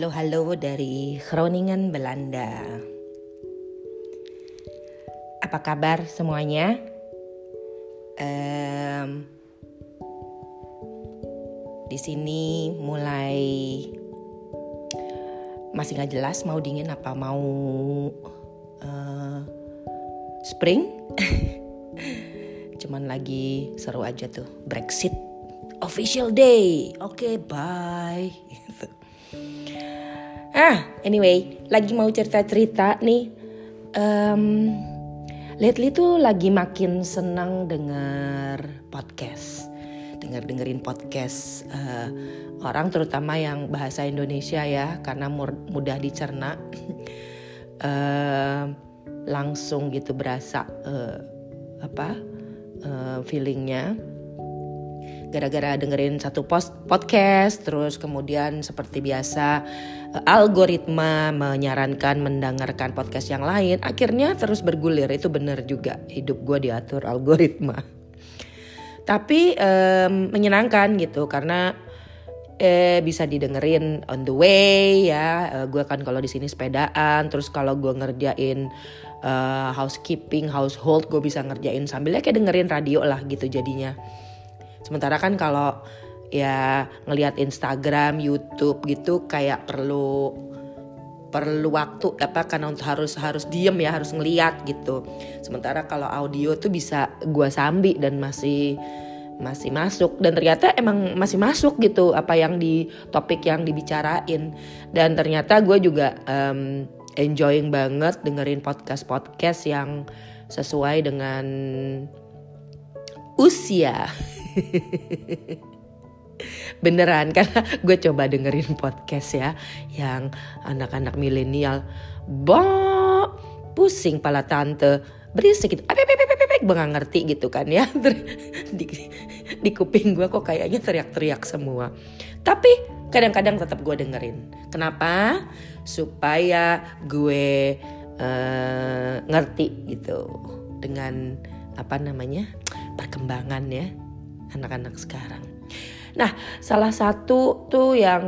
Halo-halo dari Groningen, Belanda. Apa kabar semuanya? Um, di sini mulai masih nggak jelas mau dingin apa mau uh, spring. Cuman lagi seru aja tuh Brexit official day. Oke, okay, bye. Ah, anyway, lagi mau cerita-cerita nih. Um, lately tuh lagi makin senang denger podcast, denger dengerin podcast uh, orang terutama yang bahasa Indonesia ya, karena mudah dicerna, uh, langsung gitu berasa uh, apa uh, feelingnya gara-gara dengerin satu post podcast terus kemudian seperti biasa eh, algoritma menyarankan mendengarkan podcast yang lain akhirnya terus bergulir. Itu benar juga hidup gue diatur algoritma. Tapi um, menyenangkan gitu karena eh, bisa didengerin on the way ya. Uh, gue kan kalau di sini sepedaan terus kalau gue ngerjain uh, housekeeping household gue bisa ngerjain sambilnya kayak dengerin radio lah gitu jadinya Sementara kan kalau ya ngelihat Instagram, YouTube gitu kayak perlu perlu waktu apa karena untuk harus harus diem ya harus ngeliat gitu. Sementara kalau audio tuh bisa gua sambi dan masih masih masuk. Dan ternyata emang masih masuk gitu apa yang di topik yang dibicarain. Dan ternyata gue juga um, enjoying banget dengerin podcast podcast yang sesuai dengan usia Beneran karena gue coba dengerin podcast ya yang anak-anak milenial, bo pusing pala tante. Berisik gitu, apa gue gak ngerti gitu kan ya. Di, di kuping gue kok kayaknya teriak-teriak semua. Tapi kadang-kadang tetap gue dengerin. Kenapa? Supaya gue uh, ngerti gitu. Dengan apa namanya perkembangan ya anak-anak sekarang. Nah, salah satu tuh yang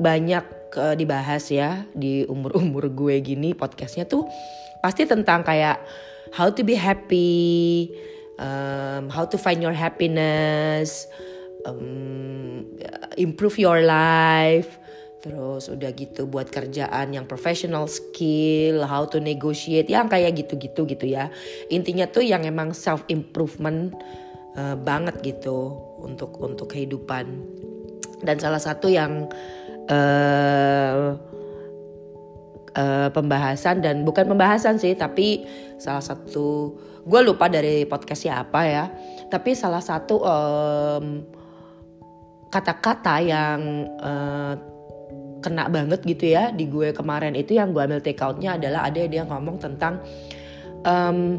banyak uh, dibahas ya di umur-umur gue gini podcastnya tuh pasti tentang kayak how to be happy, um, how to find your happiness, um, improve your life, terus udah gitu buat kerjaan yang professional skill, how to negotiate, yang kayak gitu-gitu gitu ya. Intinya tuh yang emang self improvement uh, banget gitu untuk untuk kehidupan. Dan salah satu yang uh, uh, pembahasan dan bukan pembahasan sih tapi salah satu gue lupa dari podcast siapa ya tapi salah satu kata-kata um, yang uh, kena banget gitu ya di gue kemarin itu yang gue ambil take outnya adalah ada dia ngomong tentang um,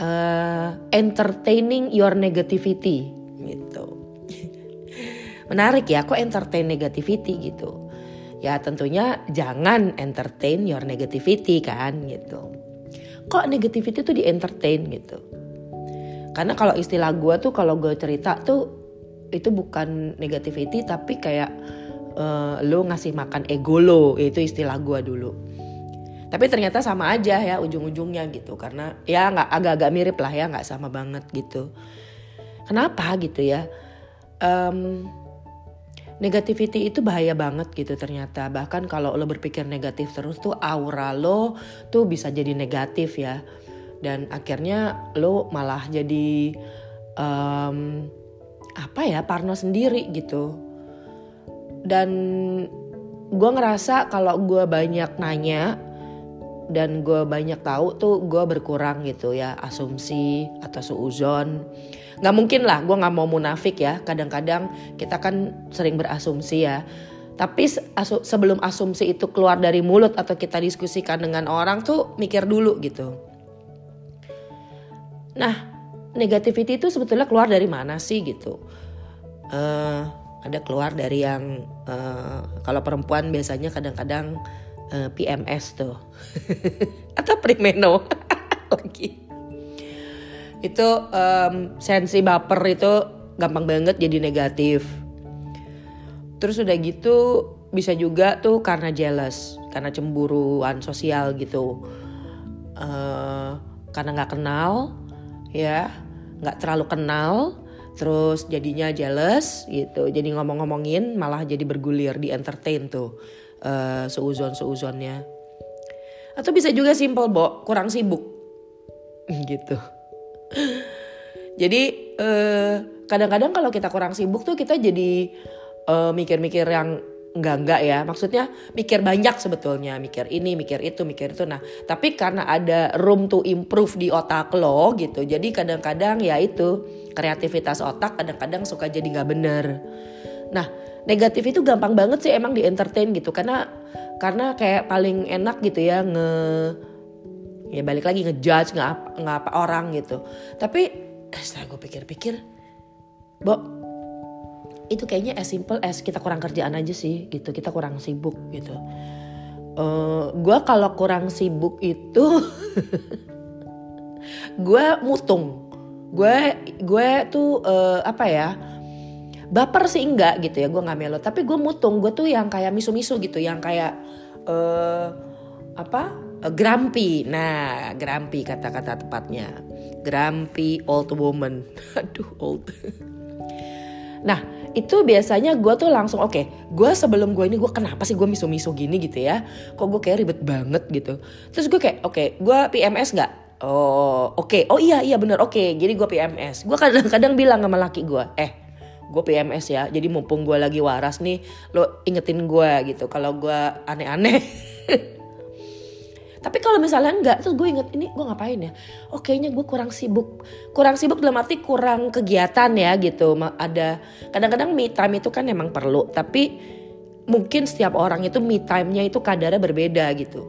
uh, entertaining your negativity gitu. Menarik ya, kok entertain negativity gitu. Ya tentunya jangan entertain your negativity kan gitu. Kok negativity tuh di entertain gitu. Karena kalau istilah gue tuh kalau gue cerita tuh itu bukan negativity tapi kayak uh, lo ngasih makan ego lo itu istilah gue dulu tapi ternyata sama aja ya ujung-ujungnya gitu. Karena ya nggak agak-agak mirip lah ya nggak sama banget gitu. Kenapa gitu ya? Um, negativity itu bahaya banget gitu ternyata. Bahkan kalau lo berpikir negatif terus tuh aura lo tuh bisa jadi negatif ya. Dan akhirnya lo malah jadi um, apa ya parno sendiri gitu. Dan gue ngerasa kalau gue banyak nanya dan gue banyak tahu tuh gue berkurang gitu ya asumsi atau suuzon nggak mungkin lah gue nggak mau munafik ya. Kadang-kadang kita kan sering berasumsi ya. Tapi asu sebelum asumsi itu keluar dari mulut atau kita diskusikan dengan orang tuh mikir dulu gitu. Nah negativity itu sebetulnya keluar dari mana sih gitu? Uh, ada keluar dari yang uh, kalau perempuan biasanya kadang-kadang uh, eh, PMS tuh. Atau Primeno. Lagi. Itu um, sensi baper itu gampang banget jadi negatif. Terus udah gitu bisa juga tuh karena jealous karena cemburuan sosial gitu. Uh, karena nggak kenal ya nggak terlalu kenal terus jadinya jealous gitu. Jadi ngomong-ngomongin malah jadi bergulir di entertain tuh uh, seuzon seuzonnya atau bisa juga simple bo. Kurang sibuk. Gitu. Jadi eh, kadang-kadang kalau kita kurang sibuk tuh kita jadi mikir mikir-mikir yang enggak enggak ya. Maksudnya mikir banyak sebetulnya. Mikir ini mikir itu mikir itu. Nah tapi karena ada room to improve di otak lo gitu. Jadi kadang-kadang ya itu kreativitas otak kadang-kadang suka jadi nggak bener. Nah negatif itu gampang banget sih emang di entertain gitu. Karena karena kayak paling enak gitu ya nge ya balik lagi ngejudge nggak nggak apa orang gitu. Tapi setelah gue pikir-pikir Bo, itu kayaknya as simple as kita kurang kerjaan aja sih gitu. Kita kurang sibuk gitu. Uh, eh, gue kalau kurang sibuk itu gue mutung. Gue gue tuh uh, apa ya baper sih enggak gitu ya gue nggak melo. Tapi gue mutung gue tuh yang kayak misu-misu gitu yang kayak uh, apa? Uh, grumpy. Nah grumpy kata-kata tepatnya. Grumpy old woman. Aduh old. Nah itu biasanya gue tuh langsung oke okay, gue sebelum gue ini gue kenapa sih gue miso-miso gini gitu ya? Kok gue kayak ribet banget gitu. Terus gue kayak oke okay, gue PMS nggak? Oh oke. Okay. oh iya iya bener. Oke okay. jadi gue PMS gue kadang-kadang bilang sama laki gue eh gue PMS ya jadi mumpung gue lagi waras nih lo ingetin gue gitu kalau gue aneh-aneh Tapi kalau misalnya enggak, terus gue inget ini gue ngapain ya? Oh kayaknya gue kurang sibuk. Kurang sibuk dalam arti kurang kegiatan ya gitu. Ada kadang-kadang me time itu kan emang perlu, tapi mungkin setiap orang itu me time-nya itu kadarnya berbeda gitu.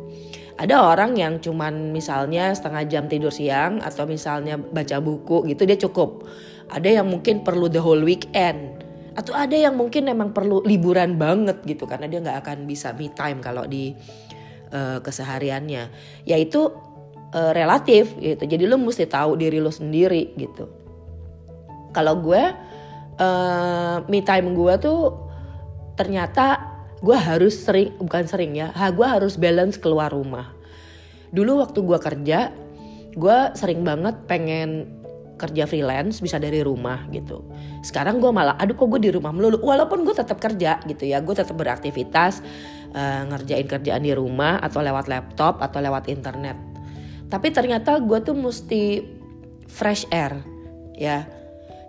Ada orang yang cuman misalnya setengah jam tidur siang atau misalnya baca buku gitu dia cukup. Ada yang mungkin perlu the whole weekend. Atau ada yang mungkin emang perlu liburan banget gitu karena dia nggak akan bisa me time kalau di uh, kesehariannya. Yaitu uh, relatif gitu. Jadi lo mesti tahu diri lo sendiri gitu. Kalau gue uh, me time gue tuh ternyata gue harus sering bukan sering ya ha, gue harus balance keluar rumah. Dulu waktu gue kerja gue sering banget pengen kerja freelance bisa dari rumah gitu. Sekarang gue malah, aduh kok gue di rumah melulu. Walaupun gue tetap kerja gitu ya, gue tetap beraktivitas uh, ngerjain kerjaan di rumah atau lewat laptop atau lewat internet. Tapi ternyata gue tuh mesti fresh air ya.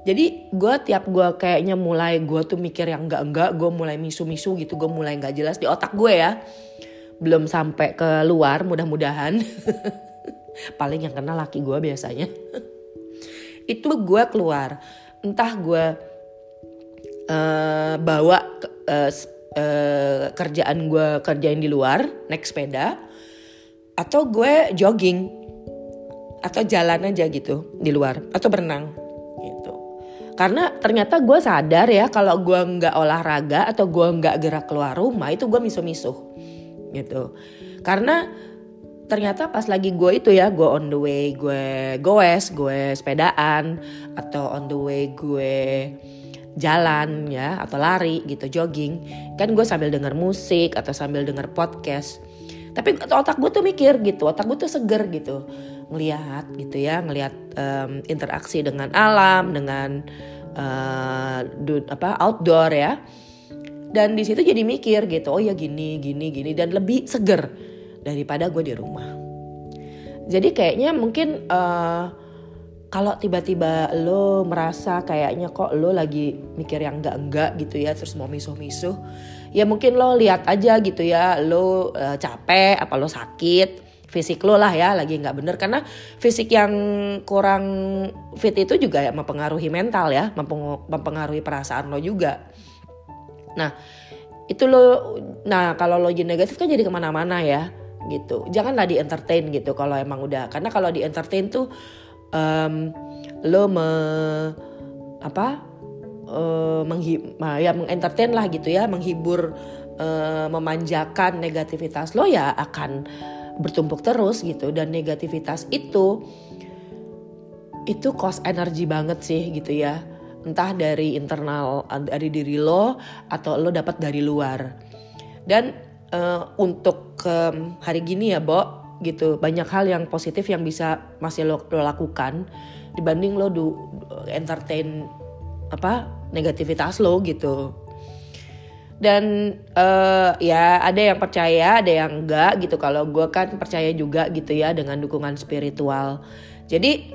Jadi gue tiap gue kayaknya mulai gue tuh mikir yang enggak-enggak, gue mulai misu-misu gitu, gue mulai nggak jelas di otak gue ya. Belum sampai ke luar mudah-mudahan. Paling yang kena laki gue biasanya. Itu gue keluar. Entah gue uh, bawa uh, uh, kerjaan gue kerjain di luar naik sepeda atau gue jogging. Atau jalan aja gitu di luar. Atau berenang gitu. Karena ternyata gue sadar ya kalau gue nggak olahraga atau gue nggak gerak keluar rumah itu gue misuh-misuh gitu. Karena ternyata pas lagi gue itu ya gue on the way gue goes gue sepedaan atau on the way gue jalan ya atau lari gitu jogging. Kan gue sambil denger musik atau sambil denger podcast. Tapi otak gue tuh mikir gitu otak gue tuh seger gitu. Ngelihat gitu ya ngelihat um, interaksi dengan alam dengan uh, du, apa outdoor ya. Dan di situ jadi mikir gitu oh ya gini gini gini. Dan lebih seger daripada gue di rumah. Jadi kayaknya mungkin uh, kalau tiba-tiba lo merasa kayaknya kok lo lagi mikir yang enggak-enggak gitu ya terus mau misuh-misuh ya mungkin lo lihat aja gitu ya lo uh, capek apa lo sakit fisik lo lah ya lagi nggak bener. Karena fisik yang kurang fit itu juga ya mempengaruhi mental ya mempengaruhi perasaan lo juga. Nah itu lo nah kalau lo jadi negatif kan jadi ke mana-mana ya gitu. Janganlah di entertain gitu kalau emang udah. Karena kalau di entertain tuh um, lo me apa uh, menghi ya mengentertain lah gitu ya menghibur uh, memanjakan negativitas lo ya akan bertumpuk terus gitu. Dan negativitas itu itu cost energi banget sih gitu ya. Entah dari internal dari diri lo atau lo dapat dari luar. Dan uh, untuk um, hari gini ya Bo gitu. Banyak hal yang positif yang bisa masih lo, lo lakukan dibanding lo do entertain apa negativitas lo gitu. Dan uh, ya ada yang percaya ada yang enggak gitu. Kalau gue kan percaya juga gitu ya dengan dukungan spiritual. Jadi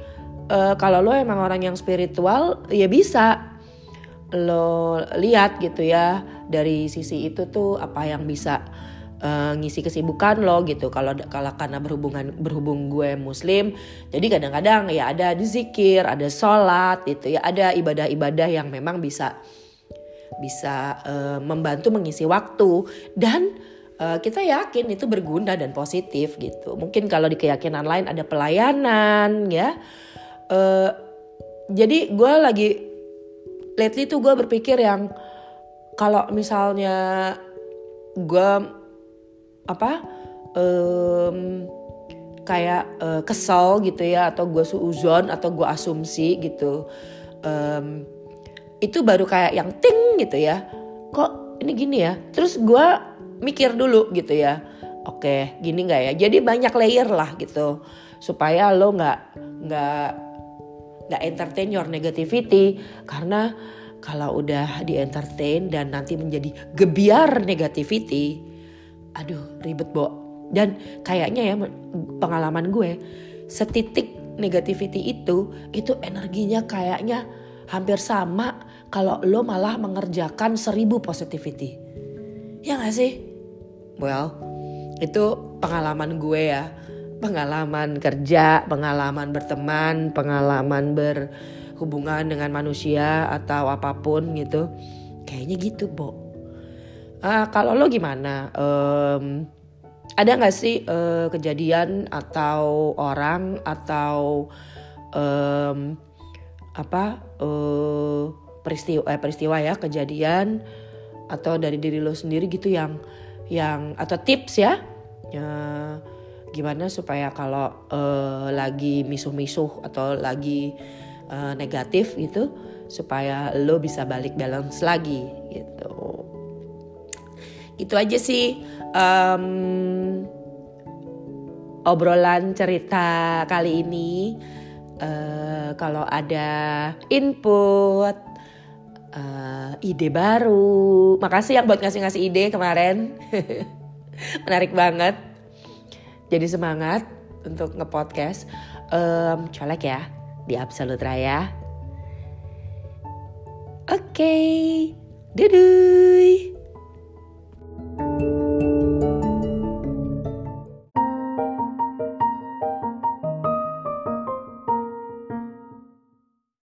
uh, kalau lo emang orang yang spiritual ya bisa lo lihat gitu ya dari sisi itu tuh apa yang bisa uh, ngisi kesibukan lo gitu. Kalau kalau karena berhubungan berhubung gue muslim jadi kadang-kadang ya ada di zikir ada sholat gitu ya ada ibadah-ibadah yang memang bisa bisa uh, membantu mengisi waktu. Dan uh, kita yakin itu berguna dan positif gitu. Mungkin kalau di keyakinan lain ada pelayanan ya. Uh, jadi gue lagi lately tuh gue berpikir yang kalau misalnya gue apa um, kayak uh, kesel gitu ya atau gue suuzon atau gue asumsi gitu um, itu baru kayak yang ting gitu ya. Kok ini gini ya? Terus gue mikir dulu gitu ya. Oke gini nggak ya? Jadi banyak layer lah gitu supaya lo nggak nggak nggak entertain your negativity. Karena kalau udah di entertain dan nanti menjadi gebiar negativity aduh ribet bo. Dan kayaknya ya pengalaman gue setitik negativity itu itu energinya kayaknya hampir sama kalau lo malah mengerjakan seribu positivity. Ya gak sih? Well itu pengalaman gue ya pengalaman kerja pengalaman berteman pengalaman berhubungan dengan manusia atau apa pun gitu. Kayaknya gitu bo. Uh, kalau lo gimana? Um, ada nggak sih uh, kejadian atau orang atau um, apa uh, peristiwa eh, peristiwa ya kejadian atau dari diri lo sendiri gitu yang yang atau tips ya, ya gimana supaya kalau uh, lagi misuh-misuh atau lagi uh, negatif gitu supaya lo bisa balik balance lagi gitu. Itu aja sih um, obrolan cerita kali ini. Uh, kalau ada input uh, ide baru makasih yang buat ngasih-ngasih ide kemarin. Menarik banget jadi semangat untuk ngepodcast um, colek ya di Absolute Raya oke okay. Dadah.